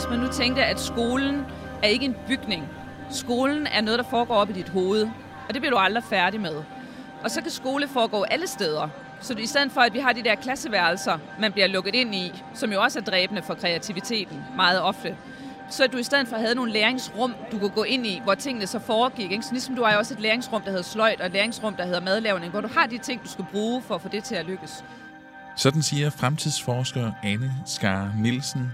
hvis man nu tænkte, at skolen er ikke en bygning. Skolen er noget, der foregår op i dit hoved, og det bliver du aldrig færdig med. Og så kan skole foregå alle steder. Så i stedet for, at vi har de der klasseværelser, man bliver lukket ind i, som jo også er dræbende for kreativiteten meget ofte, så du i stedet for havde nogle læringsrum, du kunne gå ind i, hvor tingene så foregik. Ikke? Så ligesom du har jo også et læringsrum, der hedder sløjt, og et læringsrum, der hedder madlavning, hvor du har de ting, du skal bruge for at få det til at lykkes. Sådan siger fremtidsforsker Anne Skar Nielsen.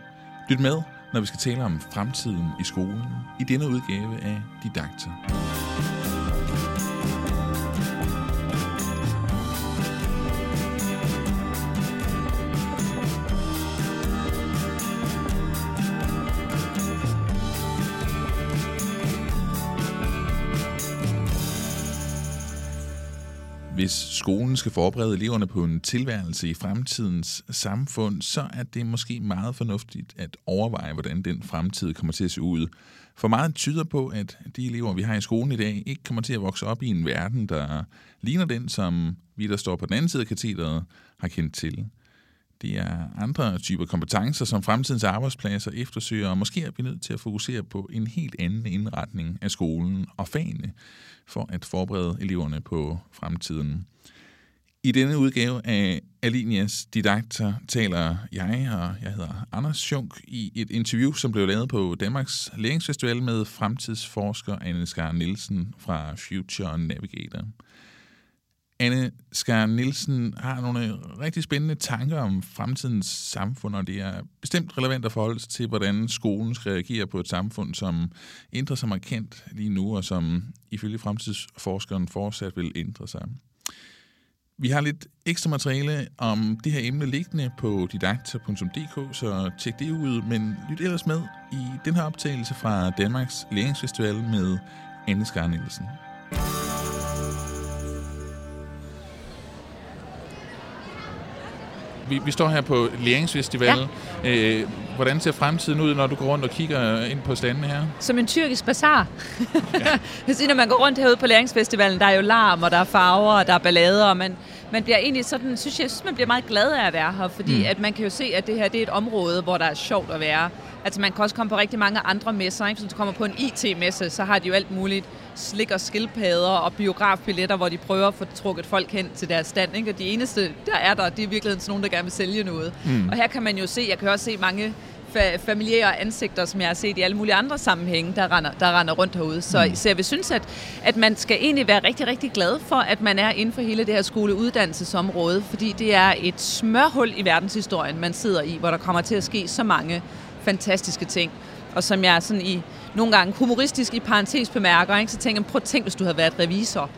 Lyt med, når vi skal tale om fremtiden i skolen i denne udgave af Didakter. Hvis skolen skal forberede eleverne på en tilværelse i fremtidens samfund, så er det måske meget fornuftigt at overveje, hvordan den fremtid kommer til at se ud. For meget tyder på, at de elever, vi har i skolen i dag, ikke kommer til at vokse op i en verden, der ligner den, som vi, der står på den anden side af katedret, har kendt til. Det er andre typer kompetencer, som fremtidens arbejdspladser eftersøger, og måske er vi nødt til at fokusere på en helt anden indretning af skolen og fagene for at forberede eleverne på fremtiden. I denne udgave af Alinias Didakter taler jeg, og jeg hedder Anders Schunk, i et interview, som blev lavet på Danmarks Læringsfestival med fremtidsforsker Anne Skar Nielsen fra Future Navigator. Anne Skar Nielsen har nogle øh, rigtig spændende tanker om fremtidens samfund, og det er bestemt relevant at forholde sig til, hvordan skolen skal reagere på et samfund, som ændrer sig markant lige nu, og som ifølge fremtidsforskeren fortsat vil ændre sig. Vi har lidt ekstra materiale om det her emne liggende på didakter.dk, så tjek det ud, men lyt ellers med i den her optagelse fra Danmarks Læringsfestival med Anne Skar Nielsen. Vi, vi står her på Læringsfestival. Ja. Øh, hvordan ser fremtiden ud, når du går rundt og kigger ind på standene her? Som en tyrkisk bazar. ja. når man går rundt herude på Læringsfestivalen, der er jo larm, og der er farver, og der er ballader, og man, man bliver egentlig sådan, synes jeg, jeg synes, man bliver meget glad af at være her, fordi mm. at man kan jo se, at det her det er et område, hvor der er sjovt at være. Altså man kan også komme på rigtig mange andre messer, ikke? Hvis du kommer på en IT-messe, så har de jo alt muligt slik og skildpadder og biografbilletter, hvor de prøver at få trukket folk hen til deres stand. Ikke? Og de eneste, der er der, det er virkelig sådan nogen, der gerne vil sælge noget. Mm. Og her kan man jo se, jeg kan også se mange fa- familiære ansigter, som jeg har set i alle mulige andre sammenhænge, der render, der render rundt herude. Så, mm. så jeg vil synes, at, at man skal egentlig være rigtig, rigtig glad for, at man er inden for hele det her skoleuddannelsesområde, fordi det er et smørhul i verdenshistorien, man sidder i, hvor der kommer til at ske så mange fantastiske ting. Og som jeg sådan i nogle gange humoristisk i parentes bemærker, ikke? så tænker jeg, prøv at tænk, hvis du havde været revisor.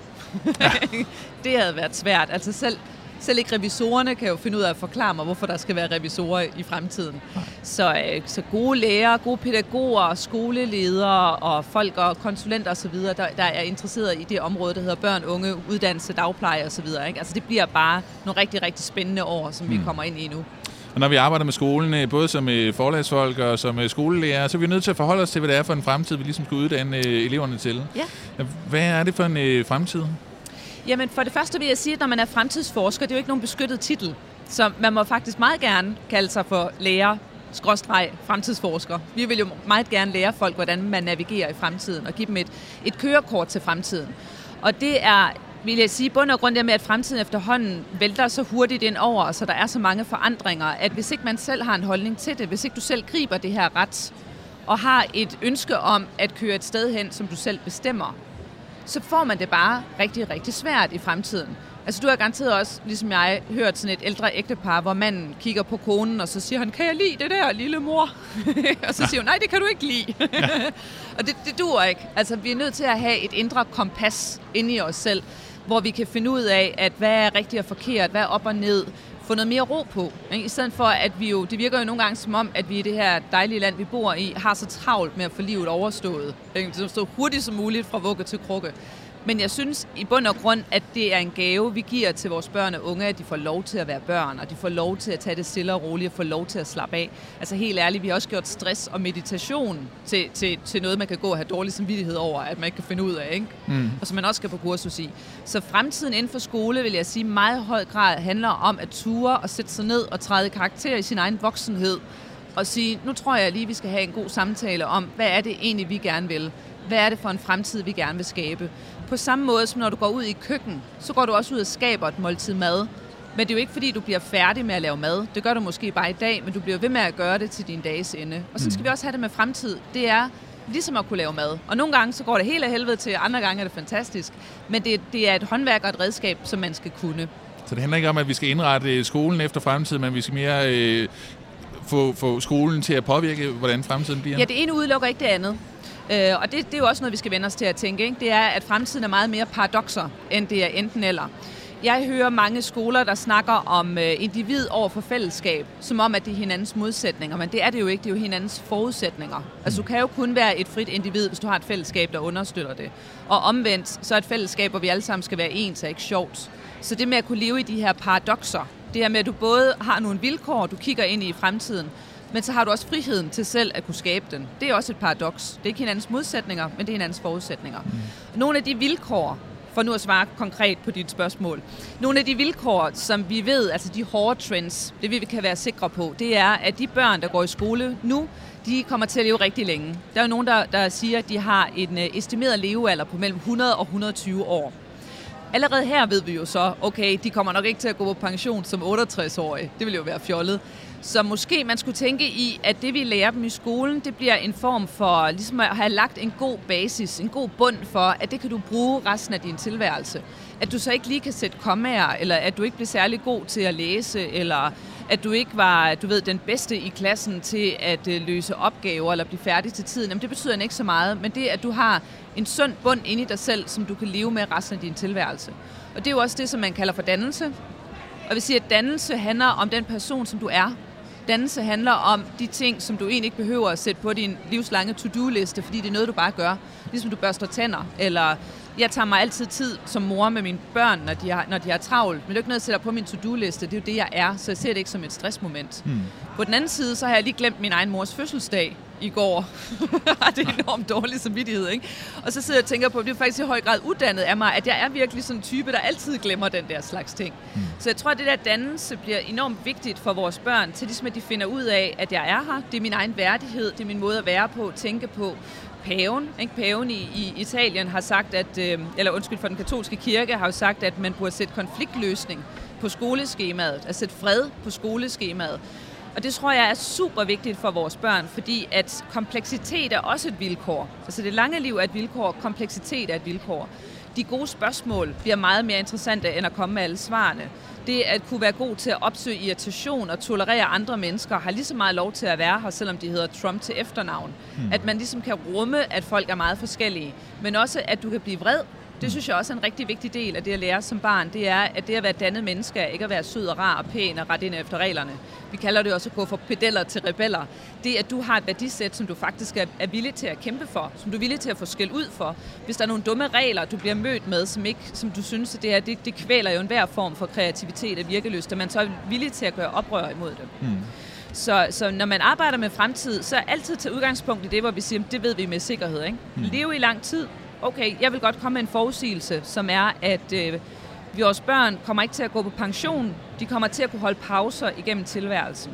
Ja. det havde været svært. Altså selv, selv ikke revisorerne kan jo finde ud af at forklare mig, hvorfor der skal være revisorer i fremtiden. Så, øh, så gode lærere, gode pædagoger, skoleledere og folk og konsulenter osv., der, der er interesseret i det område, der hedder børn, unge, uddannelse, dagpleje osv. Ikke? Altså det bliver bare nogle rigtig, rigtig spændende år, som mm. vi kommer ind i nu. Og når vi arbejder med skolen, øh, både som øh, forlagsfolk og som øh, skolelærer, så er vi nødt til at forholde os til, hvad det er for en fremtid, vi ligesom skal uddanne eleverne til. Ja. Hvad er det for en fremtid? Jamen for det første vil jeg sige, at når man er fremtidsforsker, det er jo ikke nogen beskyttet titel. Så man må faktisk meget gerne kalde sig for lærer, skråstreg, fremtidsforsker. Vi vil jo meget gerne lære folk, hvordan man navigerer i fremtiden, og give dem et, et kørekort til fremtiden. Og det er vil jeg sige, bund og grund det med, at fremtiden efterhånden vælter så hurtigt ind over, så der er så mange forandringer, at hvis ikke man selv har en holdning til det, hvis ikke du selv griber det her ret, og har et ønske om at køre et sted hen, som du selv bestemmer, så får man det bare rigtig, rigtig svært i fremtiden. Altså du har garanteret også, ligesom jeg, hørt sådan et ældre ægtepar, hvor manden kigger på konen, og så siger han, kan jeg lide det der, lille mor? og så siger hun, nej, det kan du ikke lide. Ja. og det, det duer ikke. Altså vi er nødt til at have et indre kompas inde i os selv, hvor vi kan finde ud af, at hvad er rigtigt og forkert, hvad er op og ned, få noget mere ro på. Ikke? I stedet for, at vi jo, det virker jo nogle gange som om, at vi i det her dejlige land, vi bor i, har så travlt med at få livet overstået. Ikke? Så hurtigt som muligt fra vugge til krukke. Men jeg synes i bund og grund, at det er en gave, vi giver til vores børn og unge, at de får lov til at være børn, og de får lov til at tage det stille og roligt, og få lov til at slappe af. Altså helt ærligt, vi har også gjort stress og meditation til, til, til noget, man kan gå og have dårlig samvittighed over, at man ikke kan finde ud af, ikke? Mm. og som man også skal på kursus i. Så fremtiden inden for skole, vil jeg sige, meget høj grad handler om at ture og sætte sig ned og træde karakter i sin egen voksenhed, og sige, nu tror jeg lige, vi skal have en god samtale om, hvad er det egentlig, vi gerne vil? Hvad er det for en fremtid, vi gerne vil skabe? På samme måde som når du går ud i køkken, så går du også ud og skaber et måltid mad. Men det er jo ikke, fordi du bliver færdig med at lave mad. Det gør du måske bare i dag, men du bliver ved med at gøre det til din dages ende. Og så skal mm. vi også have det med fremtid. Det er ligesom at kunne lave mad. Og nogle gange så går det helt af helvede til, andre gange er det fantastisk. Men det, det er et håndværk og et redskab, som man skal kunne. Så det handler ikke om, at vi skal indrette skolen efter fremtiden, men vi skal mere øh, få, få skolen til at påvirke, hvordan fremtiden bliver? Ja, det ene udelukker ikke det andet. Øh, og det, det er jo også noget, vi skal vende os til at tænke. Ikke? Det er, at fremtiden er meget mere paradoxer, end det er enten eller. Jeg hører mange skoler, der snakker om øh, individ over for fællesskab, som om, at det er hinandens modsætninger, men det er det jo ikke, det er jo hinandens forudsætninger. Altså du kan jo kun være et frit individ, hvis du har et fællesskab, der understøtter det. Og omvendt, så er et fællesskab, hvor vi alle sammen skal være ens, er ikke sjovt. Så det med at kunne leve i de her paradoxer, det her med, at du både har nogle vilkår, du kigger ind i fremtiden, men så har du også friheden til selv at kunne skabe den. Det er også et paradoks. Det er ikke hinandens modsætninger, men det er hinandens forudsætninger. Mm. Nogle af de vilkår, for nu at svare konkret på dit spørgsmål. Nogle af de vilkår, som vi ved, altså de hårde trends, det vi kan være sikre på, det er, at de børn, der går i skole nu, de kommer til at leve rigtig længe. Der er jo nogen, der, der siger, at de har en uh, estimeret levealder på mellem 100 og 120 år. Allerede her ved vi jo så, okay, de kommer nok ikke til at gå på pension som 68-årige. Det vil jo være fjollet. Så måske man skulle tænke i, at det vi lærer dem i skolen, det bliver en form for ligesom at have lagt en god basis, en god bund for, at det kan du bruge resten af din tilværelse. At du så ikke lige kan sætte kommaer, eller at du ikke bliver særlig god til at læse, eller at du ikke var, du ved, den bedste i klassen til at øh, løse opgaver eller blive færdig til tiden. Jamen, det betyder ikke så meget, men det at du har en sund bund inde i dig selv, som du kan leve med resten af din tilværelse. Og det er jo også det, som man kalder for dannelse. Og vi siger, at dannelse handler om den person, som du er. Dannelse handler om de ting, som du egentlig ikke behøver at sætte på din livslange to-do-liste, fordi det er noget, du bare gør. Ligesom du børster tænder, eller jeg tager mig altid tid som mor med mine børn, når de har, når de har travlt. Men det er ikke noget, jeg sætter på min to-do-liste. Det er jo det, jeg er, så jeg ser det ikke som et stressmoment. Hmm. På den anden side, så har jeg lige glemt min egen mors fødselsdag i går. det er enormt dårlig samvittighed, ikke? Og så sidder jeg og tænker på, at det er faktisk i høj grad uddannet af mig, at jeg er virkelig sådan en type, der altid glemmer den der slags ting. Hmm. Så jeg tror, at det der dannelse bliver enormt vigtigt for vores børn, til ligesom at de finder ud af, at jeg er her. Det er min egen værdighed, det er min måde at være på, tænke på paven, ikke? paven i, i Italien har sagt, at, øh, eller undskyld for den katolske kirke, har jo sagt, at man burde sætte konfliktløsning på skoleskemaet, at sætte fred på skoleskemaet. Og det tror jeg er super vigtigt for vores børn, fordi at kompleksitet er også et vilkår. Altså det lange liv er et vilkår, kompleksitet er et vilkår. De gode spørgsmål bliver meget mere interessante end at komme med alle svarene det at kunne være god til at opsøge irritation og tolerere andre mennesker, har lige så meget lov til at være her, selvom de hedder Trump til efternavn. Hmm. At man ligesom kan rumme, at folk er meget forskellige, men også at du kan blive vred det synes jeg også er en rigtig vigtig del af det at lære som barn. Det er, at det at være dannet menneske er ikke at være sød og rar og pæn og ret ind efter reglerne. Vi kalder det også at gå fra pedeller til rebeller. Det at du har et værdisæt, som du faktisk er, er villig til at kæmpe for, som du er villig til at få skæld ud for. Hvis der er nogle dumme regler, du bliver mødt med, som, ikke, som du synes, at det, her, det, det kvæler jo enhver form for kreativitet og virkeløst, at man så er villig til at gøre oprør imod det. Hmm. Så, så når man arbejder med fremtid, så er altid til udgangspunkt i det, hvor vi siger, det ved vi med sikkerhed. Ikke? Hmm. Leve i lang tid, okay, jeg vil godt komme med en forudsigelse, som er, at øh, vores børn kommer ikke til at gå på pension. De kommer til at kunne holde pauser igennem tilværelsen.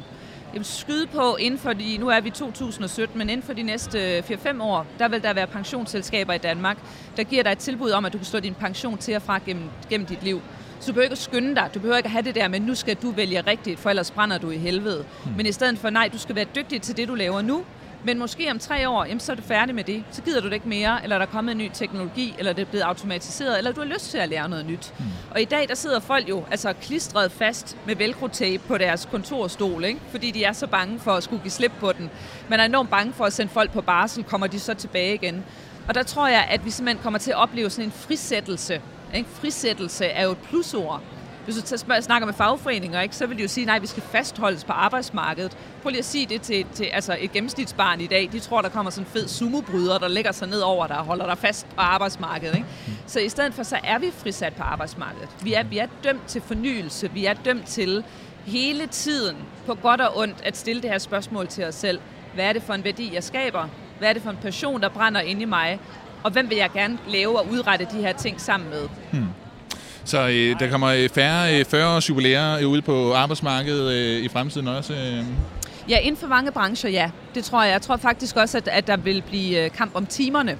Jeg vil skyde på, inden for de, nu er vi 2017, men inden for de næste 4-5 år, der vil der være pensionsselskaber i Danmark, der giver dig et tilbud om, at du kan slå din pension til og fra gennem, gennem dit liv. Så du behøver ikke at skynde dig. Du behøver ikke at have det der med, nu skal du vælge rigtigt, for ellers brænder du i helvede. Hmm. Men i stedet for, nej, du skal være dygtig til det, du laver nu. Men måske om tre år, jamen, så er du færdig med det. Så gider du det ikke mere, eller der er kommet en ny teknologi, eller det er blevet automatiseret, eller du har lyst til at lære noget nyt. Mm. Og i dag, der sidder folk jo altså klistret fast med velcro-tape på deres kontorstol, ikke? fordi de er så bange for at skulle give slip på den. Man er enormt bange for at sende folk på barsel, kommer de så tilbage igen. Og der tror jeg, at vi simpelthen kommer til at opleve sådan en frisættelse. Ikke? Frisættelse er jo et plusord hvis du snakker med fagforeninger, ikke, så vil de jo sige, nej, vi skal fastholdes på arbejdsmarkedet. Prøv lige at sige det til, til altså et gennemsnitsbarn i dag. De tror, der kommer sådan en fed sumobryder, der lægger sig ned over dig og holder dig fast på arbejdsmarkedet. Ikke? Så i stedet for, så er vi frisat på arbejdsmarkedet. Vi er, vi er dømt til fornyelse. Vi er dømt til hele tiden, på godt og ondt, at stille det her spørgsmål til os selv. Hvad er det for en værdi, jeg skaber? Hvad er det for en passion, der brænder inde i mig? Og hvem vil jeg gerne lave og udrette de her ting sammen med? Hmm. Så øh, der kommer øh, færre øh, 40 års jubilæer øh, ude på arbejdsmarkedet øh, i fremtiden også. Øh. Ja, inden for mange brancher, ja. Det tror jeg. Jeg tror faktisk også, at, at der vil blive øh, kamp om timerne.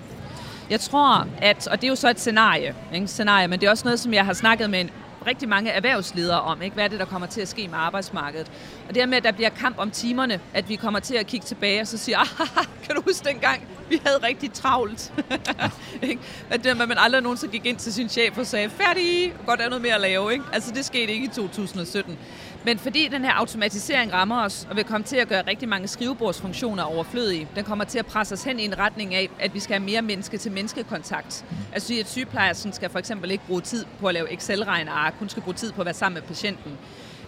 Jeg tror, at, og det er jo så et scenarie, ikke? scenarie, men det er også noget, som jeg har snakket med rigtig mange erhvervsledere om, ikke? hvad er det, der kommer til at ske med arbejdsmarkedet. Og det her med, at der bliver kamp om timerne, at vi kommer til at kigge tilbage og så sige, ah, kan du huske dengang, vi havde rigtig travlt. at det, man aldrig nogensinde gik ind til sin chef og sagde, færdig, godt er noget mere at lave. Ikke? Altså det skete ikke i 2017. Men fordi den her automatisering rammer os, og vil komme til at gøre rigtig mange skrivebordsfunktioner overflødige, den kommer til at presse os hen i en retning af, at vi skal have mere menneske-til-menneske-kontakt. Mm. Altså at sygeplejersken skal for eksempel ikke bruge tid på at lave Excel-regneark, hun skal bruge tid på at være sammen med patienten.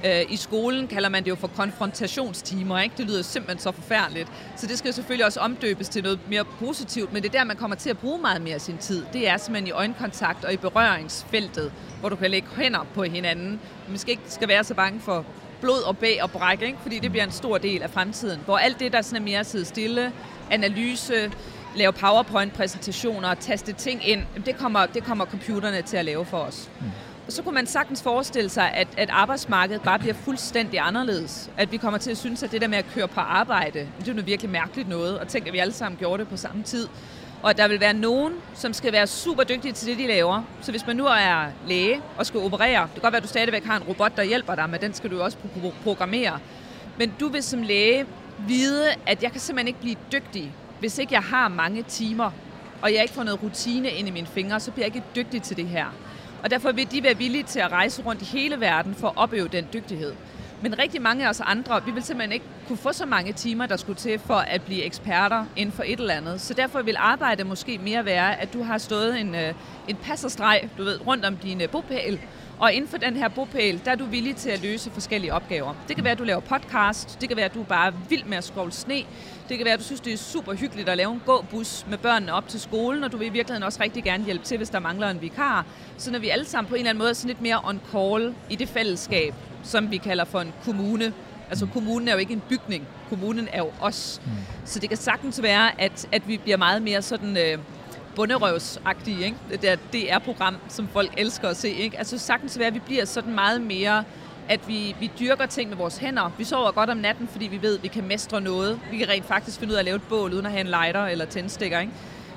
Øh, I skolen kalder man det jo for konfrontationstimer, ikke? Det lyder simpelthen så forfærdeligt. Så det skal selvfølgelig også omdøbes til noget mere positivt, men det er der, man kommer til at bruge meget mere af sin tid. Det er simpelthen i øjenkontakt og i berøringsfeltet, hvor du kan lægge hænder på hinanden. Man skal ikke skal være så bange for blod og bag og bræk, ikke? fordi det bliver en stor del af fremtiden. Hvor alt det, der sådan er mere sidde stille, analyse, lave PowerPoint-præsentationer og taste ting ind, det kommer, det kommer computerne til at lave for os. Mm så kunne man sagtens forestille sig, at, at arbejdsmarkedet bare bliver fuldstændig anderledes. At vi kommer til at synes, at det der med at køre på arbejde, det er noget virkelig mærkeligt noget, og tænk, at vi alle sammen gjorde det på samme tid. Og at der vil være nogen, som skal være super dygtige til det, de laver. Så hvis man nu er læge og skal operere, det kan godt være, at du stadigvæk har en robot, der hjælper dig, men den skal du også programmere. Men du vil som læge vide, at jeg kan simpelthen ikke blive dygtig, hvis ikke jeg har mange timer, og jeg ikke får noget rutine ind i mine fingre, så bliver jeg ikke dygtig til det her. Og derfor vil de være villige til at rejse rundt i hele verden for at opøve den dygtighed. Men rigtig mange af os andre, vi vil simpelthen ikke kunne få så mange timer, der skulle til for at blive eksperter inden for et eller andet. Så derfor vil arbejdet måske mere være, at du har stået en, øh, en passerstreg du ved, rundt om din øh, bopæl, og inden for den her bopæl, der er du villig til at løse forskellige opgaver. Det kan være, at du laver podcast, det kan være, at du er bare vild med at scrolle sne, det kan være, at du synes, det er super hyggeligt at lave en gåbus med børnene op til skolen, og du vil i virkeligheden også rigtig gerne hjælpe til, hvis der mangler en vikar. Så når vi alle sammen på en eller anden måde er sådan lidt mere on call i det fællesskab, som vi kalder for en kommune. Altså kommunen er jo ikke en bygning, kommunen er jo os. Mm. Så det kan sagtens være, at, at vi bliver meget mere sådan... Øh, bunderøvsagtige, ikke? Det der DR-program, som folk elsker at se, ikke? Altså sagtens være, at vi bliver sådan meget mere at vi, vi dyrker ting med vores hænder. Vi sover godt om natten, fordi vi ved, at vi kan mestre noget. Vi kan rent faktisk finde ud af at lave et bål, uden at have en lighter eller tændstikker. Ikke?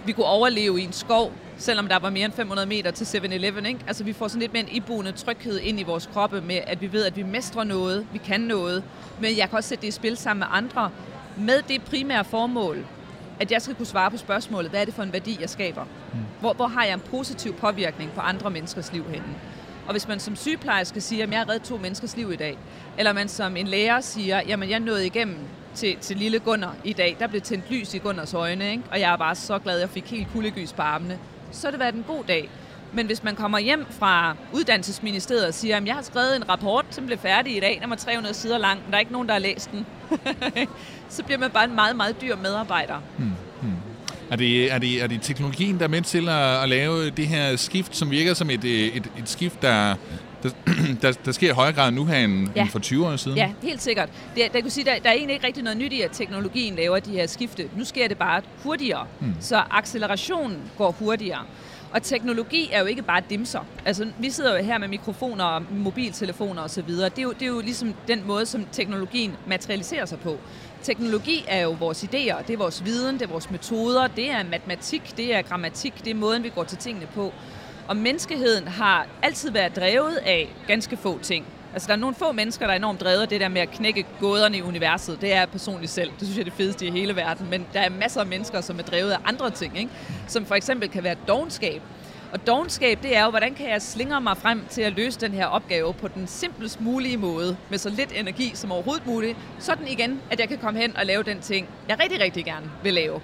Vi kunne overleve i en skov, selvom der var mere end 500 meter til 7-Eleven. Ikke? Altså, vi får sådan lidt mere en iboende tryghed ind i vores kroppe med, at vi ved, at vi mestrer noget, vi kan noget. Men jeg kan også sætte det i spil sammen med andre, med det primære formål, at jeg skal kunne svare på spørgsmålet, hvad er det for en værdi, jeg skaber? Mm. Hvor, hvor har jeg en positiv påvirkning på andre menneskers liv henne? Og hvis man som sygeplejerske siger, at jeg har reddet to menneskers liv i dag, eller man som en lærer siger, jamen jeg nåede igennem til, til lille Gunnar i dag, der blev tændt lys i Gunnars øjne, ikke? og jeg er bare så glad, at jeg fik helt kuldegys på armene, så har det været en god dag. Men hvis man kommer hjem fra uddannelsesministeriet og siger, at jeg har skrevet en rapport, som blev færdig i dag, den var 300 sider lang, men der er ikke nogen, der har læst den, så bliver man bare en meget, meget dyr medarbejder. Hmm. Hmm. Er det, er, det, er det teknologien, der er med til at, at lave det her skift, som virker som et, et, et skift, der, der, der, der sker i højere grad nu her end, ja. end for 20 år siden? Ja, helt sikkert. Det, der, kunne sige, der, der er egentlig ikke rigtig noget nyt i, at teknologien laver de her skifte. Nu sker det bare hurtigere, hmm. så accelerationen går hurtigere. Og teknologi er jo ikke bare dimser. Altså, vi sidder jo her med mikrofoner og mobiltelefoner osv. Det, er jo, det er jo ligesom den måde, som teknologien materialiserer sig på. Teknologi er jo vores idéer, det er vores viden, det er vores metoder, det er matematik, det er grammatik, det er måden, vi går til tingene på. Og menneskeheden har altid været drevet af ganske få ting. Altså, der er nogle få mennesker, der er enormt drevet af det der med at knække gåderne i universet. Det er jeg personligt selv. Det synes jeg er det fedeste i hele verden. Men der er masser af mennesker, som er drevet af andre ting. Ikke? Som for eksempel kan være dogenskab. Og dogenskab, det er jo, hvordan kan jeg slingre mig frem til at løse den her opgave på den simplest mulige måde, med så lidt energi som overhovedet muligt, sådan igen, at jeg kan komme hen og lave den ting, jeg rigtig, rigtig gerne vil lave.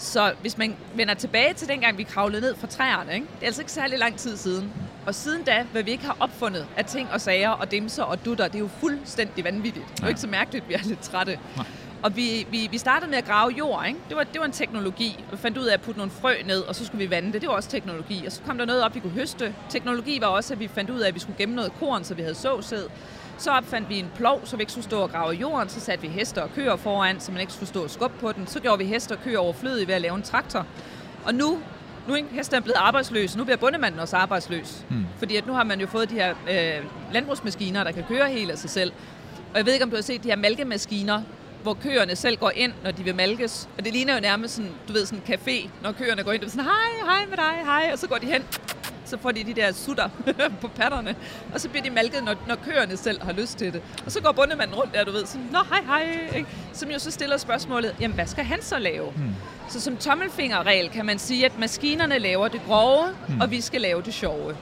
Så hvis man vender tilbage til dengang, vi kravlede ned fra træerne, ikke? det er altså ikke særlig lang tid siden, og siden da, hvad vi ikke har opfundet af ting og sager og dimser og dutter, det er jo fuldstændig vanvittigt. Det er jo ikke så mærkeligt, at vi er lidt trætte. Nej. Og vi, vi, vi startede med at grave jord, ikke? Det var, det var en teknologi. Vi fandt ud af at putte nogle frø ned, og så skulle vi vande det. Det var også teknologi. Og så kom der noget op, vi kunne høste. Teknologi var også, at vi fandt ud af, at vi skulle gemme noget korn, så vi havde såsæd. Så opfandt vi en plov, så vi ikke skulle stå og grave jorden. Så satte vi hester og køer foran, så man ikke skulle stå og skubbe på den. Så gjorde vi hester og køer overflødige ved at lave en traktor. Og nu nu er hesten blevet arbejdsløs, nu bliver bundemanden også arbejdsløs. Hmm. Fordi at nu har man jo fået de her øh, landbrugsmaskiner, der kan køre helt af sig selv. Og jeg ved ikke, om du har set de her mælkemaskiner, hvor køerne selv går ind, når de vil malkes. Og det ligner jo nærmest sådan, du ved, sådan en café, når køerne går ind, og sådan, hej, hej med dig, hej, og så går de hen, så får de de der sutter på patterne, og så bliver de malket, når, når køerne selv har lyst til det. Og så går bundemanden rundt der, du ved, sådan, nå, hej, hej, ikke? som jo så stiller spørgsmålet, jamen, hvad skal han så lave? Hmm. Så som tommelfingerregel kan man sige, at maskinerne laver det grove, hmm. og vi skal lave det sjove.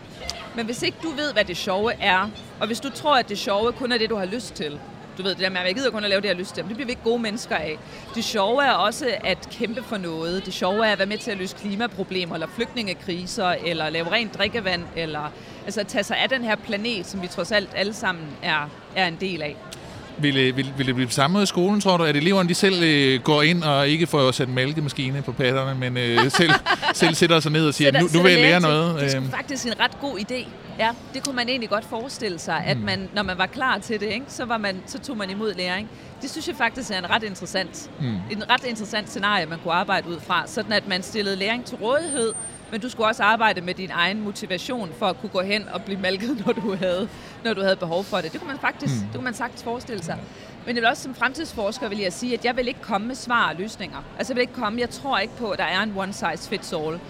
Men hvis ikke du ved, hvad det sjove er, og hvis du tror, at det sjove kun er det, du har lyst til, du ved det der med, at jeg gider kun at lave det, jeg har lyst til. Men det bliver vi ikke gode mennesker af. Det sjove er også at kæmpe for noget. Det sjove er at være med til at løse klimaproblemer, eller flygtningekriser, eller lave rent drikkevand, eller altså at tage sig af den her planet, som vi trods alt alle sammen er, er en del af. Vil, vil, vil det blive samme i skolen, tror du? At eleverne de selv øh, går ind og ikke får sat mælkemaskine på patterne, men øh, selv, selv sætter sig ned og siger, sætter, nu, nu vil jeg lære noget? Det er øh. faktisk en ret god idé. Ja, det kunne man egentlig godt forestille sig, at mm. man, når man var klar til det, ikke, så, var man, så tog man imod læring. Det synes jeg faktisk er en ret interessant, mm. en ret interessant scenarie, man kunne arbejde ud fra, sådan at man stillede læring til rådighed, men du skulle også arbejde med din egen motivation for at kunne gå hen og blive malket, når du havde, når du havde behov for det. Det kunne man faktisk mm. det kunne man sagtens forestille sig. Men jeg vil også som fremtidsforsker vil jeg sige, at jeg vil ikke komme med svar og løsninger. Altså jeg vil ikke komme, jeg tror ikke på, at der er en one size fits all.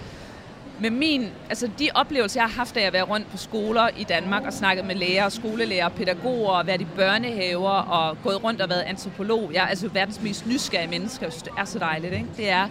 Med min, altså de oplevelser, jeg har haft af at være rundt på skoler i Danmark og snakket med lærere, skolelærer, pædagoger, og været i børnehaver og gået rundt og været antropolog. Jeg er altså verdens mest nysgerrige menneske, og det er så dejligt. Ikke? Det er,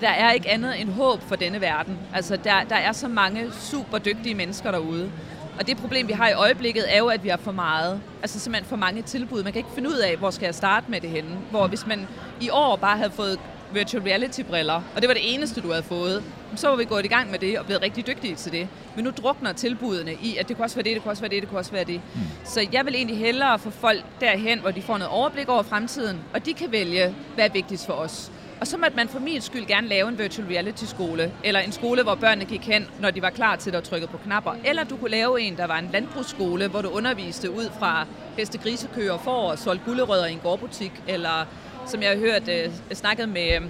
der er ikke andet end håb for denne verden. Altså, der, der er så mange super dygtige mennesker derude. Og det problem, vi har i øjeblikket, er jo, at vi har for meget. Altså simpelthen for mange tilbud. Man kan ikke finde ud af, hvor skal jeg starte med det henne. Hvor hvis man i år bare havde fået virtual reality-briller, og det var det eneste, du havde fået, så var vi gået i gang med det og blevet rigtig dygtige til det. Men nu drukner tilbudene i, at det kunne også være det, det kunne også være det, det kunne også være det. Mm. Så jeg vil egentlig hellere få folk derhen, hvor de får noget overblik over fremtiden, og de kan vælge, hvad er vigtigst for os. Og så måtte man for min skyld gerne lave en virtual reality skole, eller en skole, hvor børnene gik hen, når de var klar til at trykke på knapper. Eller du kunne lave en, der var en landbrugsskole, hvor du underviste ud fra heste, grisekøer får og solgte gullerødder i en gårdbutik. Eller som jeg har hørt, øh, snakket med,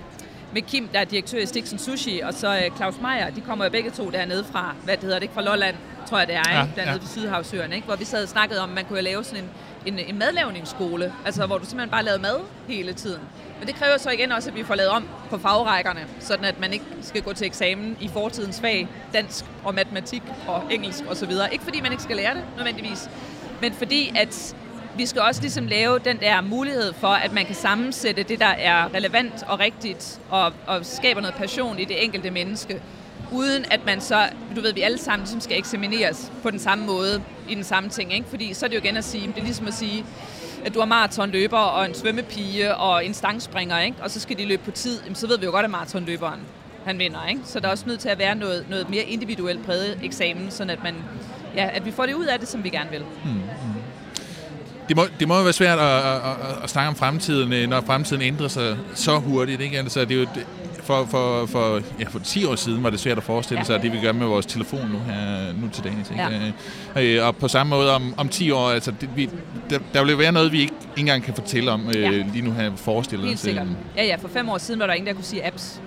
med Kim, der er direktør i Stixen Sushi, og så øh, Claus Meier, de kommer jo begge to dernede fra, hvad det hedder det ikke, fra Lolland, tror jeg det er, ja, ikke? dernede ja. ved Sydhavsøen, ikke? hvor vi sad og snakkede om, at man kunne lave sådan en, en, en madlavningsskole, altså hvor du simpelthen bare lavede mad hele tiden. Men det kræver så igen også, at vi får lavet om på fagrækkerne, sådan at man ikke skal gå til eksamen i fortidens fag, dansk og matematik og engelsk osv. Ikke fordi man ikke skal lære det nødvendigvis, men fordi at vi skal også ligesom lave den der mulighed for, at man kan sammensætte det, der er relevant og rigtigt, og, og skaber noget passion i det enkelte menneske, uden at man så, du ved, vi alle sammen ligesom skal eksamineres på den samme måde i den samme ting, ikke? Fordi så er det jo igen at sige, det er ligesom at sige, at du har maratonløber og en svømmepige og en stangspringer, ikke? og så skal de løbe på tid, jamen, så ved vi jo godt, at maratonløberen han vinder. Ikke? Så der er også nødt til at være noget, noget mere individuelt præget eksamen, sådan at, man, ja, at vi får det ud af det, som vi gerne vil. Hmm. Det må, det må jo være svært at, at, at, at snakke om fremtiden, øh, når fremtiden ændrer sig så hurtigt. Ikke? Altså, det er jo, for, for, for, ja, for 10 år siden var det svært at forestille ja. sig, at det vi gør med vores telefon nu her nu til dagen. Ikke? Ja. Øh, og på samme måde om, om 10 år, altså, det, vi, der, der vil være noget, vi ikke engang kan fortælle om øh, ja. lige nu her forestillet Helt sikkert. Ja, ja, for fem år siden var der ingen, der kunne sige apps.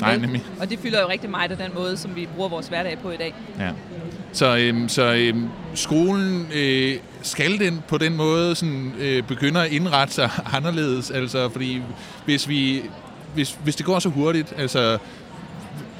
Nej, nemlig. Og det fylder jo rigtig meget af den måde, som vi bruger vores hverdag på i dag. Ja. Så, øhm, så øhm, skolen, øh, skal den på den måde sådan, øh, begynde at indrette sig anderledes? Altså, fordi hvis vi hvis, hvis det går så hurtigt, altså,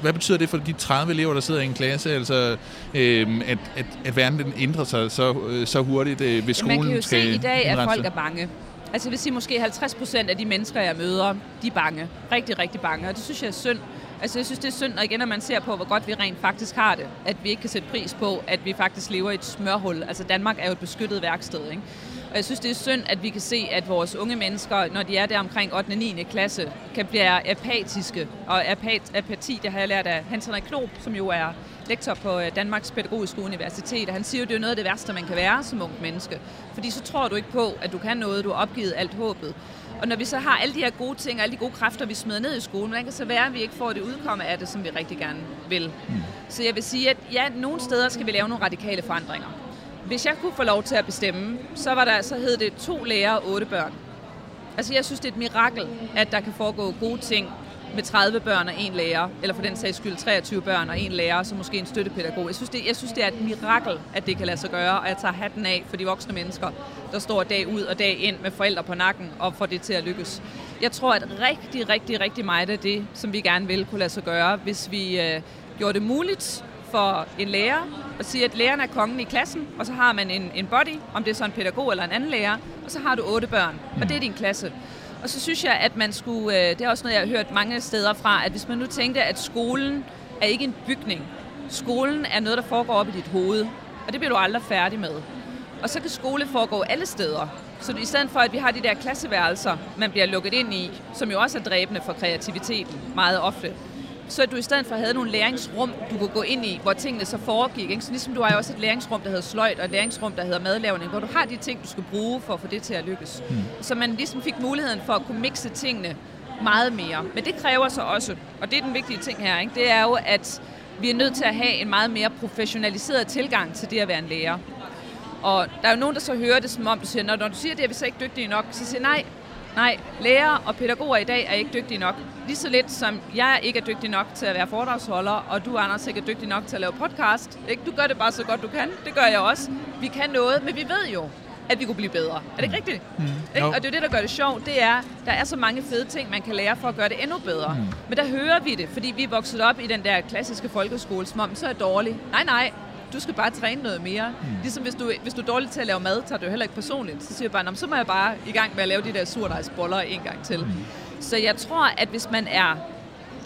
hvad betyder det for de 30 elever, der sidder i en klasse, altså, øh, at, at, at verden ændrer sig så, øh, så hurtigt, øh, hvis skolen Man kan jo skal se i dag, at folk er bange. Altså jeg vil sige, måske 50 procent af de mennesker, jeg møder, de er bange. Rigtig, rigtig bange. Og det synes jeg er synd. Altså jeg synes, det er synd, og igen, når man ser på, hvor godt vi rent faktisk har det. At vi ikke kan sætte pris på, at vi faktisk lever i et smørhul. Altså Danmark er jo et beskyttet værksted, ikke? Og jeg synes, det er synd, at vi kan se, at vores unge mennesker, når de er der omkring 8. og 9. klasse, kan blive apatiske. Og apat, apati, det har jeg lært af Hans Henrik Knob, som jo er lektor på øh, Danmarks Pædagogiske Universitet. Og han siger jo, det er noget af det værste, man kan være som ung menneske. Fordi så tror du ikke på, at du kan noget, du har opgivet alt håbet. Og når vi så har alle de her gode ting, og alle de gode kræfter, vi smider ned i skolen, hvordan kan så være, at vi ikke får det udkomme af det, som vi rigtig gerne vil? Mm. Så jeg vil sige, at ja, nogle steder skal vi lave nogle radikale forandringer. Hvis jeg kunne få lov til at bestemme, så, var der, så hed det to lærere og otte børn. Altså jeg synes, det er et mirakel, at der kan foregå gode ting med 30 børn og en lærer, eller for den sags skyld 23 børn og en lærer, så måske en støttepædagog. Jeg synes, det, jeg synes, det er et mirakel, at det kan lade sig gøre, og jeg tager hatten af for de voksne mennesker, der står dag ud og dag ind med forældre på nakken og får det til at lykkes. Jeg tror, at rigtig, rigtig, rigtig meget af det, som vi gerne vil kunne lade sig gøre, hvis vi øh, gjorde det muligt for en lærer at sige, at læreren er kongen i klassen, og så har man en, en body, om det er så en pædagog eller en anden lærer, og så har du otte børn, og det er din klasse. Og så synes jeg, at man skulle, øh, det er også noget, jeg har hørt mange steder fra, at hvis man nu tænkte, at skolen er ikke en bygning. Skolen er noget, der foregår op i dit hoved, og det bliver du aldrig færdig med. Og så kan skole foregå alle steder. Så i stedet for, at vi har de der klasseværelser, man bliver lukket ind i, som jo også er dræbende for kreativiteten meget ofte, så du i stedet for havde nogle læringsrum, du kunne gå ind i, hvor tingene så foregik. Ikke? Så ligesom du har jo også et læringsrum, der hedder sløjt, og et læringsrum, der hedder madlavning, hvor du har de ting, du skal bruge for at få det til at lykkes. Mm. Så man ligesom fik muligheden for at kunne mixe tingene meget mere. Men det kræver så også, og det er den vigtige ting her, ikke? det er jo, at vi er nødt til at have en meget mere professionaliseret tilgang til det at være en lærer. Og der er jo nogen, der så hører det som om, du siger, når du siger det, er vi så ikke dygtige nok. Så siger nej, Nej, lærere og pædagoger i dag er ikke dygtige nok. Lige så lidt som jeg ikke er dygtig nok til at være foredragsholder, og du, Anders, ikke er dygtig nok til at lave podcast. Ikke? Du gør det bare så godt, du kan. Det gør jeg også. Vi kan noget, men vi ved jo, at vi kunne blive bedre. Er det ikke rigtigt? Mm. Ikke? Og det er det, der gør det sjovt. Det er, der er så mange fede ting, man kan lære for at gøre det endnu bedre. Mm. Men der hører vi det, fordi vi er vokset op i den der klassiske folkeskole, som om så er dårlig. Nej, nej, du skal bare træne noget mere. Mm. Ligesom hvis du, hvis du er dårlig til at lave mad, tager du heller ikke personligt. Så siger jeg bare, så må jeg bare i gang med at lave de der surdejsboller en gang til. Mm. Så jeg tror, at hvis man er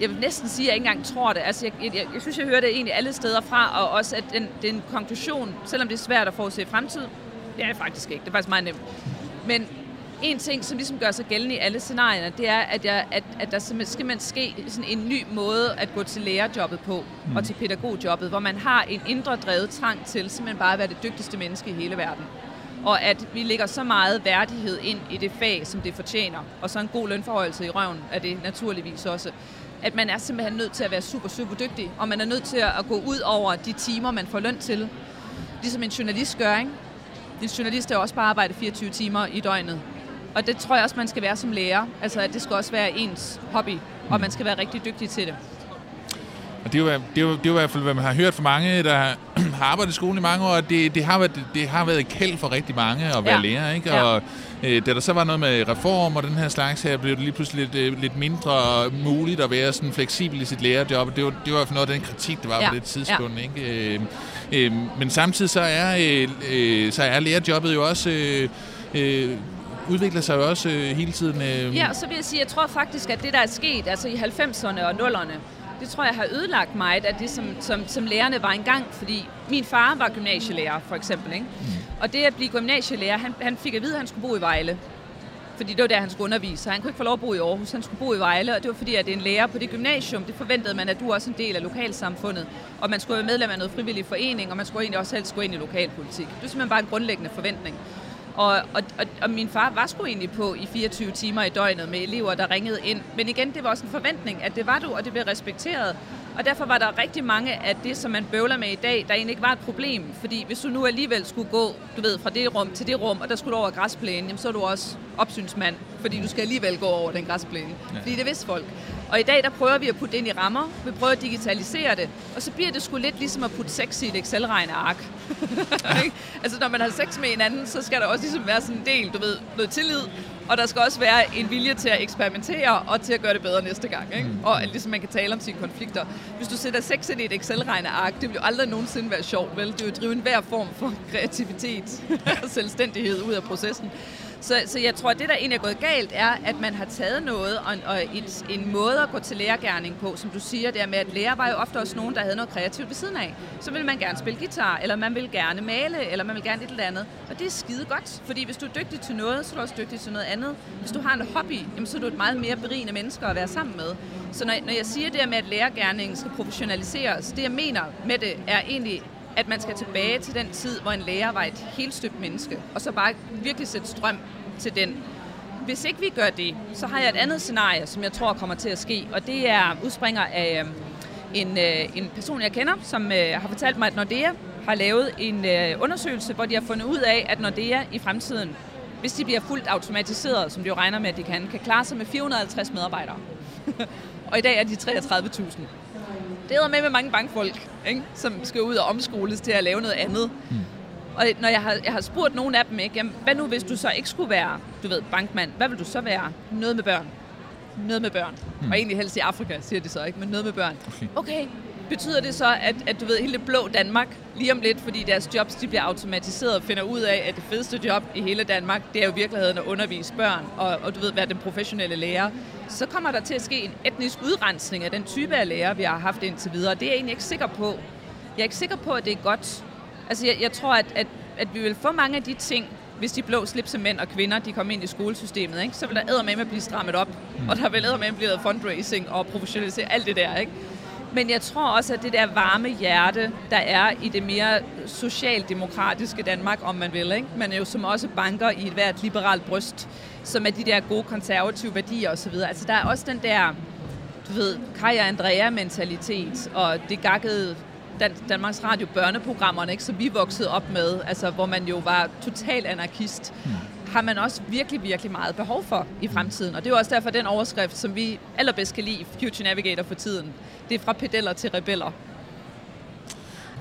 jeg vil næsten sige, at jeg ikke engang tror det. Altså, jeg, jeg, jeg, synes, jeg hører det egentlig alle steder fra, og også at den, den konklusion, selvom det er svært at forudse fremtid, det er det faktisk ikke. Det er faktisk meget nemt. Men en ting, som ligesom gør sig gældende i alle scenarierne, det er, at, jeg, at, at der simpelthen skal man ske sådan en ny måde at gå til lærerjobbet på, mm. og til pædagogjobbet, hvor man har en indre drevet trang til simpelthen bare at være det dygtigste menneske i hele verden. Og at vi lægger så meget værdighed ind i det fag, som det fortjener, og så en god lønforhøjelse i røven er det naturligvis også at man er simpelthen nødt til at være super, super dygtig, og man er nødt til at gå ud over de timer, man får løn til. Ligesom en journalist gør, ikke? En journalist er også bare arbejde 24 timer i døgnet. Og det tror jeg også, man skal være som lærer. Altså, at det skal også være ens hobby, og man skal være rigtig dygtig til det. Og det er, jo, det, er jo, det er jo i hvert fald, hvad man har hørt fra mange, der har arbejdet i skolen i mange år, at det, det, har, været, det har været et kæld for rigtig mange at være ja. lærer. Ikke? Ja. Og øh, da der så var noget med reform og den her slags her, blev det lige pludselig lidt, øh, lidt mindre muligt at være sådan fleksibel i sit lærerjob. Det var, det var noget af den kritik, der var ja. på det tidspunkt. Ja. Ikke? Øh, øh, men samtidig så er, øh, øh, så er lærerjobbet jo også... Øh, øh, udvikler sig jo også øh, hele tiden. Øh. Ja, og så vil jeg sige, jeg tror faktisk, at det, der er sket altså i 90'erne og 0'erne, det tror jeg har ødelagt mig af det, som, som, som lærerne var engang, fordi min far var gymnasielærer, for eksempel. Ikke? Mm. Og det at blive gymnasielærer, han, han fik at vide, at han skulle bo i Vejle. Fordi det var der, han skulle undervise. Så han kunne ikke få lov at bo i Aarhus, han skulle bo i Vejle. Og det var fordi, at det en lærer på det gymnasium, det forventede man, at du også er en del af lokalsamfundet. Og man skulle være medlem af noget frivillig forening, og man skulle egentlig også helst gå ind i lokalpolitik. Det er simpelthen bare en grundlæggende forventning. Og, og, og, og min far var sgu egentlig på i 24 timer i døgnet med elever, der ringede ind. Men igen, det var også en forventning, at det var du, og det blev respekteret. Og derfor var der rigtig mange af det, som man bøvler med i dag, der egentlig ikke var et problem. Fordi hvis du nu alligevel skulle gå, du ved, fra det rum til det rum, og der skulle du over græsplænen, jamen, så er du også opsynsmand, fordi du skal alligevel gå over den græsplæne. Ja. Fordi det vidste folk. Og i dag, der prøver vi at putte det ind i rammer. Vi prøver at digitalisere det. Og så bliver det sgu lidt ligesom at putte sex i et Excel-regneark. altså, når man har sex med en anden, så skal der også ligesom være sådan en del, du ved, noget tillid. Og der skal også være en vilje til at eksperimentere og til at gøre det bedre næste gang. Ikke? Mm. Og ligesom man kan tale om sine konflikter. Hvis du sætter sex ind i et Excel-regneark, det vil jo aldrig nogensinde være sjovt, vel? Det vil jo drive enhver form for kreativitet og selvstændighed ud af processen. Så, så jeg tror, at det, der egentlig er gået galt, er, at man har taget noget og, og et, en måde at gå til lærergærning på, som du siger, der med, at lærer var jo ofte også nogen, der havde noget kreativt ved siden af. Så vil man gerne spille guitar, eller man vil gerne male, eller man vil gerne et eller andet. Og det er skide godt, fordi hvis du er dygtig til noget, så er du også dygtig til noget andet. Hvis du har en hobby, jamen, så er du et meget mere berigende menneske at være sammen med. Så når, når jeg siger det med, at lærergærningen skal professionaliseres, det jeg mener med det, er egentlig at man skal tilbage til den tid, hvor en lærer var et helt støbt menneske, og så bare virkelig sætte strøm til den. Hvis ikke vi gør det, så har jeg et andet scenarie, som jeg tror kommer til at ske, og det er udspringer af øh, en, øh, en person, jeg kender, som øh, har fortalt mig, at Nordea har lavet en undersøgelse, hvor de har fundet ud af, at Nordea i fremtiden, hvis de bliver fuldt automatiseret, som de jo regner med, at de kan, kan klare sig med 450 medarbejdere. og i dag er de 33.000. Det er med med mange bankfolk, ikke? som skal ud og omskoles til at lave noget andet. Mm. Og når jeg har, jeg har spurgt nogle af dem, ikke, jamen, hvad nu hvis du så ikke skulle være, du ved, bankmand, hvad vil du så være? Noget med børn. Noget med børn. Mm. Og egentlig helst i Afrika, siger de så ikke, men noget med børn. Okay, okay betyder det så, at, at du ved, hele det blå Danmark, lige om lidt, fordi deres jobs de bliver automatiseret og finder ud af, at det fedeste job i hele Danmark, det er jo i virkeligheden at undervise børn, og, og du ved, være den professionelle lærer, så kommer der til at ske en etnisk udrensning af den type af lærer, vi har haft indtil videre. Det er jeg egentlig ikke sikker på. Jeg er ikke sikker på, at det er godt. Altså, jeg, jeg tror, at, at, at vi vil få mange af de ting, hvis de blå slipsemænd og kvinder, de kommer ind i skolesystemet, ikke? så vil der med at blive strammet op, og der vil med at blive fundraising og professionalisere alt det der. Ikke? Men jeg tror også, at det der varme hjerte, der er i det mere socialdemokratiske Danmark, om man vil, ikke? men jo som også banker i et hvert liberalt bryst, som er de der gode konservative værdier osv. Altså der er også den der, du ved, Kaja Andrea-mentalitet, og det gakkede Dan- Danmarks Radio børneprogrammerne, ikke, som vi voksede op med, altså hvor man jo var total anarkist. Mm har man også virkelig, virkelig meget behov for i fremtiden. Og det er jo også derfor den overskrift, som vi allerbedst kan lide i Future Navigator for tiden. Det er fra pedeller til rebeller.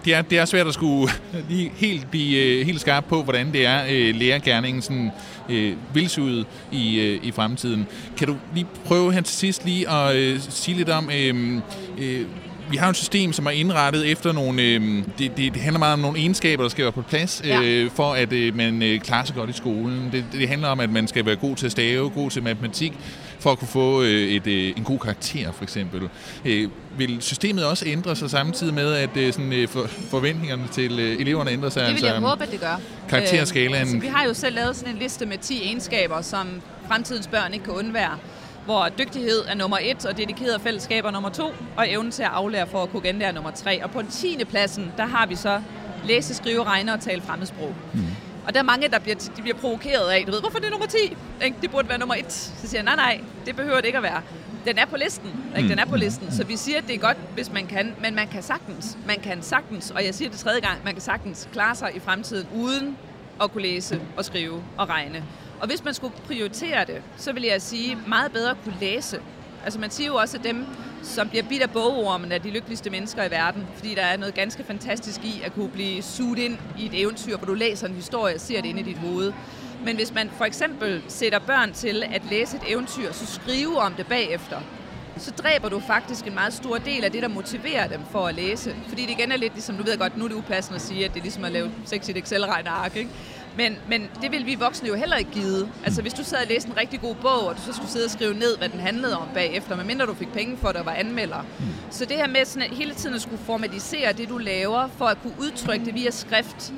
Det er, det er svært at skulle lige helt blive øh, helt skarp på, hvordan det er, øh, lærergærningen sådan, øh, vil se ud i, øh, i fremtiden. Kan du lige prøve her til sidst lige at øh, sige lidt om, øh, øh, vi har et system, som er indrettet efter nogle... Øh, det, det, det handler meget om nogle egenskaber, der skal være på plads, øh, ja. for at øh, man øh, klarer sig godt i skolen. Det, det handler om, at man skal være god til at stave, god til matematik, for at kunne få øh, et, øh, en god karakter, for eksempel. Øh, vil systemet også ændre sig samtidig med, at øh, sådan, øh, for, forventningerne til øh, eleverne ændrer sig? Det vil jeg altså, håbe, at det gør. Karakterskalaen? Øh, altså, vi har jo selv lavet sådan en liste med 10 egenskaber, som fremtidens børn ikke kan undvære hvor dygtighed er nummer et, og dedikeret fællesskaber nummer to, og evnen til at aflære for at kunne genlære nummer tre. Og på den tiende pladsen, der har vi så læse, skrive, regne og tale fremmedsprog. Mm. Og der er mange, der bliver, de bliver provokeret af, du ved, hvorfor det er nummer 10? Ikke? Det burde være nummer 1. Så siger jeg, nej, nej, det behøver det ikke at være. Den er på listen. Ikke? Den er på listen. Så vi siger, at det er godt, hvis man kan, men man kan sagtens. Man kan sagtens, og jeg siger det tredje gang, man kan sagtens klare sig i fremtiden uden at kunne læse og skrive og regne. Og hvis man skulle prioritere det, så vil jeg sige, meget bedre at kunne læse. Altså man siger jo også, at dem, som bliver bidt af bogormen, er de lykkeligste mennesker i verden, fordi der er noget ganske fantastisk i at kunne blive suget ind i et eventyr, hvor du læser en historie og ser det inde i dit hoved. Men hvis man for eksempel sætter børn til at læse et eventyr, så skrive om det bagefter, så dræber du faktisk en meget stor del af det, der motiverer dem for at læse. Fordi det igen er lidt ligesom, du ved godt, nu er det upassende at sige, at det er ligesom at lave sexigt Excel-regneark, ikke? Men, men det vil vi voksne jo heller ikke give. Altså hvis du sad og læste en rigtig god bog, og du så skulle sidde og skrive ned, hvad den handlede om bagefter, medmindre du fik penge for det og var anmelder. Mm. Så det her med sådan, at hele tiden at skulle formatisere det, du laver, for at kunne udtrykke det via skrift,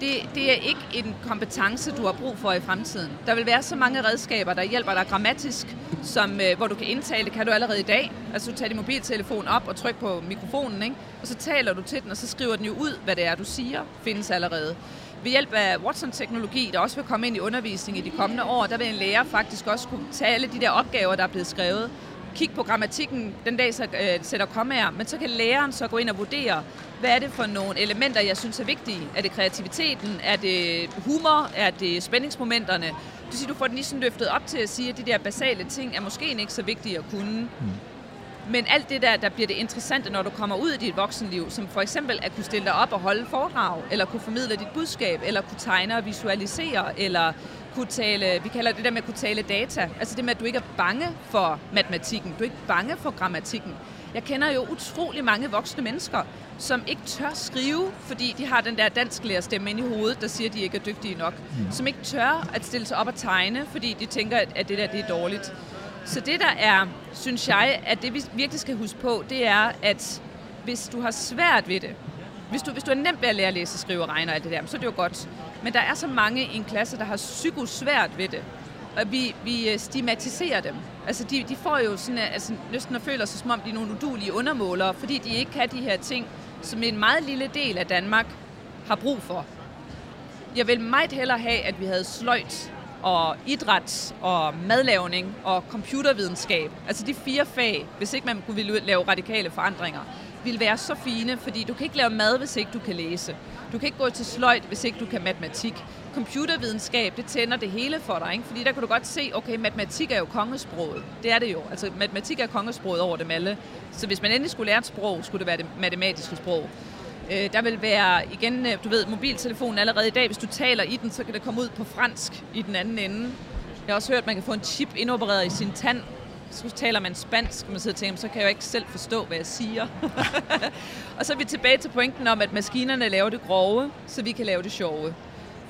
det, det er ikke en kompetence, du har brug for i fremtiden. Der vil være så mange redskaber, der hjælper dig grammatisk, som, øh, hvor du kan indtale det, kan du allerede i dag. Altså du tager din mobiltelefon op og trykker på mikrofonen, ikke? og så taler du til den, og så skriver den jo ud, hvad det er, du siger, findes allerede. Ved hjælp af Watson-teknologi, der også vil komme ind i undervisning i de kommende år, der vil en lærer faktisk også kunne tage alle de der opgaver, der er blevet skrevet, kig på grammatikken den dag, så øh, sætter kommaer, men så kan læreren så gå ind og vurdere, hvad er det for nogle elementer, jeg synes er vigtige? Er det kreativiteten? Er det humor? Er det spændingsmomenterne? Det siger, du får den lige sådan løftet op til at sige, at de der basale ting er måske ikke så vigtige at kunne. Mm. Men alt det der, der bliver det interessante, når du kommer ud i dit voksenliv, som for eksempel at kunne stille dig op og holde foredrag, eller kunne formidle dit budskab, eller kunne tegne og visualisere, eller kunne tale, vi kalder det der med at kunne tale data, altså det med, at du ikke er bange for matematikken, du er ikke bange for grammatikken. Jeg kender jo utrolig mange voksne mennesker, som ikke tør skrive, fordi de har den der dansklærer ind i hovedet, der siger, at de ikke er dygtige nok. Mm. Som ikke tør at stille sig op og tegne, fordi de tænker, at det der det er dårligt. Så det, der er, synes jeg, at det vi virkelig skal huske på, det er, at hvis du har svært ved det, hvis du, hvis du er nemt ved at lære at læse, skrive og regne og alt det der, så er det jo godt. Men der er så mange i en klasse, der har psykosvært ved det. Og vi, vi øh, stigmatiserer dem. Altså, de, de får jo sådan, øh, altså, næsten at føle sig, som om de er nogle udulige undermålere, fordi de ikke kan de her ting, som en meget lille del af Danmark har brug for. Jeg vil meget hellere have, at vi havde sløjt og idræt og madlavning og computervidenskab, altså de fire fag, hvis ikke man ville lave radikale forandringer, ville være så fine, fordi du kan ikke lave mad, hvis ikke du kan læse. Du kan ikke gå til sløjt, hvis ikke du kan matematik. Computervidenskab, det tænder det hele for dig, ikke? fordi der kan du godt se, okay, matematik er jo kongesproget. Det er det jo. Altså, matematik er kongesproget over dem alle. Så hvis man endelig skulle lære et sprog, skulle det være det matematiske sprog. Øh, der vil være, igen, øh, du ved, mobiltelefonen allerede i dag, hvis du taler i den, så kan det komme ud på fransk i den anden ende. Jeg har også hørt, at man kan få en chip indopereret i sin tand, så taler man spansk, man sidder og tænker, så kan jeg jo ikke selv forstå, hvad jeg siger. og så er vi tilbage til pointen om, at maskinerne laver det grove, så vi kan lave det sjove.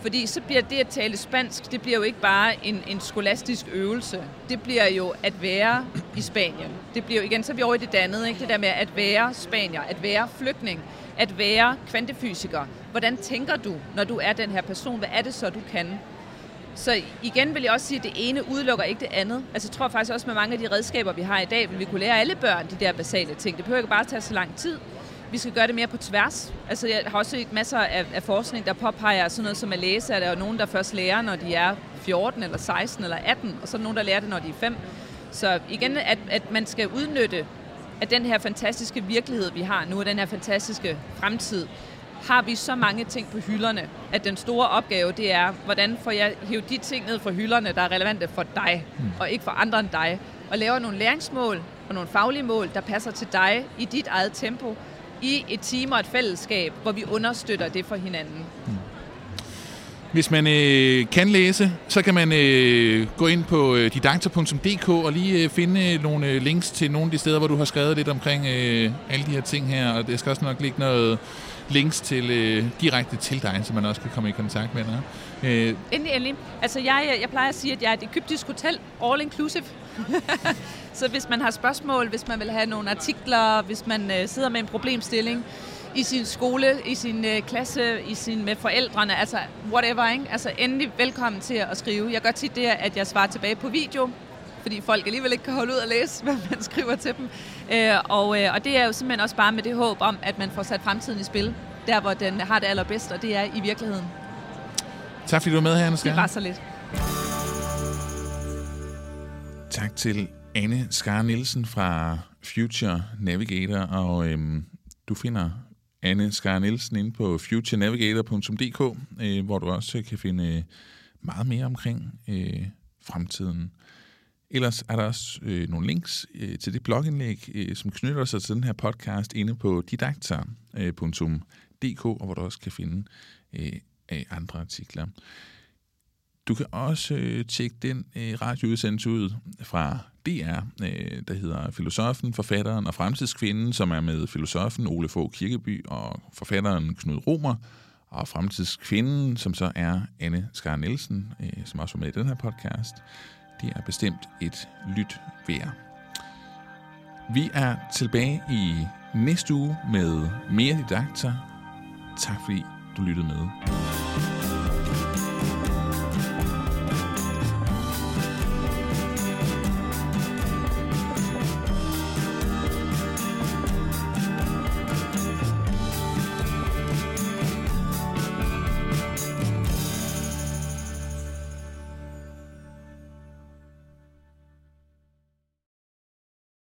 Fordi så bliver det at tale spansk, det bliver jo ikke bare en, en skolastisk øvelse. Det bliver jo at være i Spanien. Det bliver jo igen, så er vi over i det dannede, ikke? det der med at være spanier, at være flygtning, at være kvantefysiker. Hvordan tænker du, når du er den her person? Hvad er det så, du kan? Så igen vil jeg også sige, at det ene udelukker ikke det andet. Altså jeg tror faktisk også med mange af de redskaber, vi har i dag, vil vi kunne lære alle børn de der basale ting. Det behøver ikke bare tage så lang tid. Vi skal gøre det mere på tværs. Altså jeg har også set masser af, af forskning, der påpeger sådan noget som at læse, at der er nogen, der først lærer, når de er 14 eller 16 eller 18, og så er nogen, der lærer det, når de er 5. Så igen, at, at man skal udnytte at den her fantastiske virkelighed, vi har nu, og den her fantastiske fremtid, har vi så mange ting på hylderne, at den store opgave, det er, hvordan får jeg hævet de ting ned fra hylderne, der er relevante for dig, mm. og ikke for andre end dig, og laver nogle læringsmål og nogle faglige mål, der passer til dig i dit eget tempo, i et team og et fællesskab, hvor vi understøtter det for hinanden. Hvis man øh, kan læse, så kan man øh, gå ind på øh, didakter.dk og lige øh, finde øh, nogle øh, links til nogle af de steder, hvor du har skrevet lidt omkring øh, alle de her ting her. Og det skal også nok ligge noget links til øh, direkte til dig, så man også kan komme i kontakt med dig. Øh. Endelig, endelig. Altså jeg, jeg plejer at sige, at jeg er et egyptisk hotel, all inclusive. så hvis man har spørgsmål, hvis man vil have nogle artikler, hvis man øh, sidder med en problemstilling, i sin skole, i sin øh, klasse, i sin med forældrene, altså whatever, ikke? Altså endelig velkommen til at skrive. Jeg gør tit det, at jeg svarer tilbage på video, fordi folk alligevel ikke kan holde ud og læse, hvad man skriver til dem. Øh, og, øh, og det er jo simpelthen også bare med det håb om, at man får sat fremtiden i spil, der hvor den har det allerbedst, og det er i virkeligheden. Tak fordi du var med her, Anne Det var så lidt. Tak til Anne Skar Nielsen fra Future Navigator, og øhm, du finder Anne Skar Nielsen inde på futurenavigator.dk, øh, hvor du også kan finde øh, meget mere omkring øh, fremtiden. Ellers er der også øh, nogle links øh, til det blogindlæg, øh, som knytter sig til den her podcast inde på didakta.dk, og hvor du også kan finde øh, andre artikler. Du kan også øh, tjekke den øh, radioudsendelse ud fra DR, øh, der hedder Filosofen, Forfatteren og Fremtidskvinden, som er med filosofen Ole Fogh Kirkeby og forfatteren Knud Romer, og Fremtidskvinden, som så er Anne Skar Nielsen, øh, som også var med i den her podcast. Det er bestemt et lyt værd. Vi er tilbage i næste uge med mere didakter. Tak fordi du lyttede med.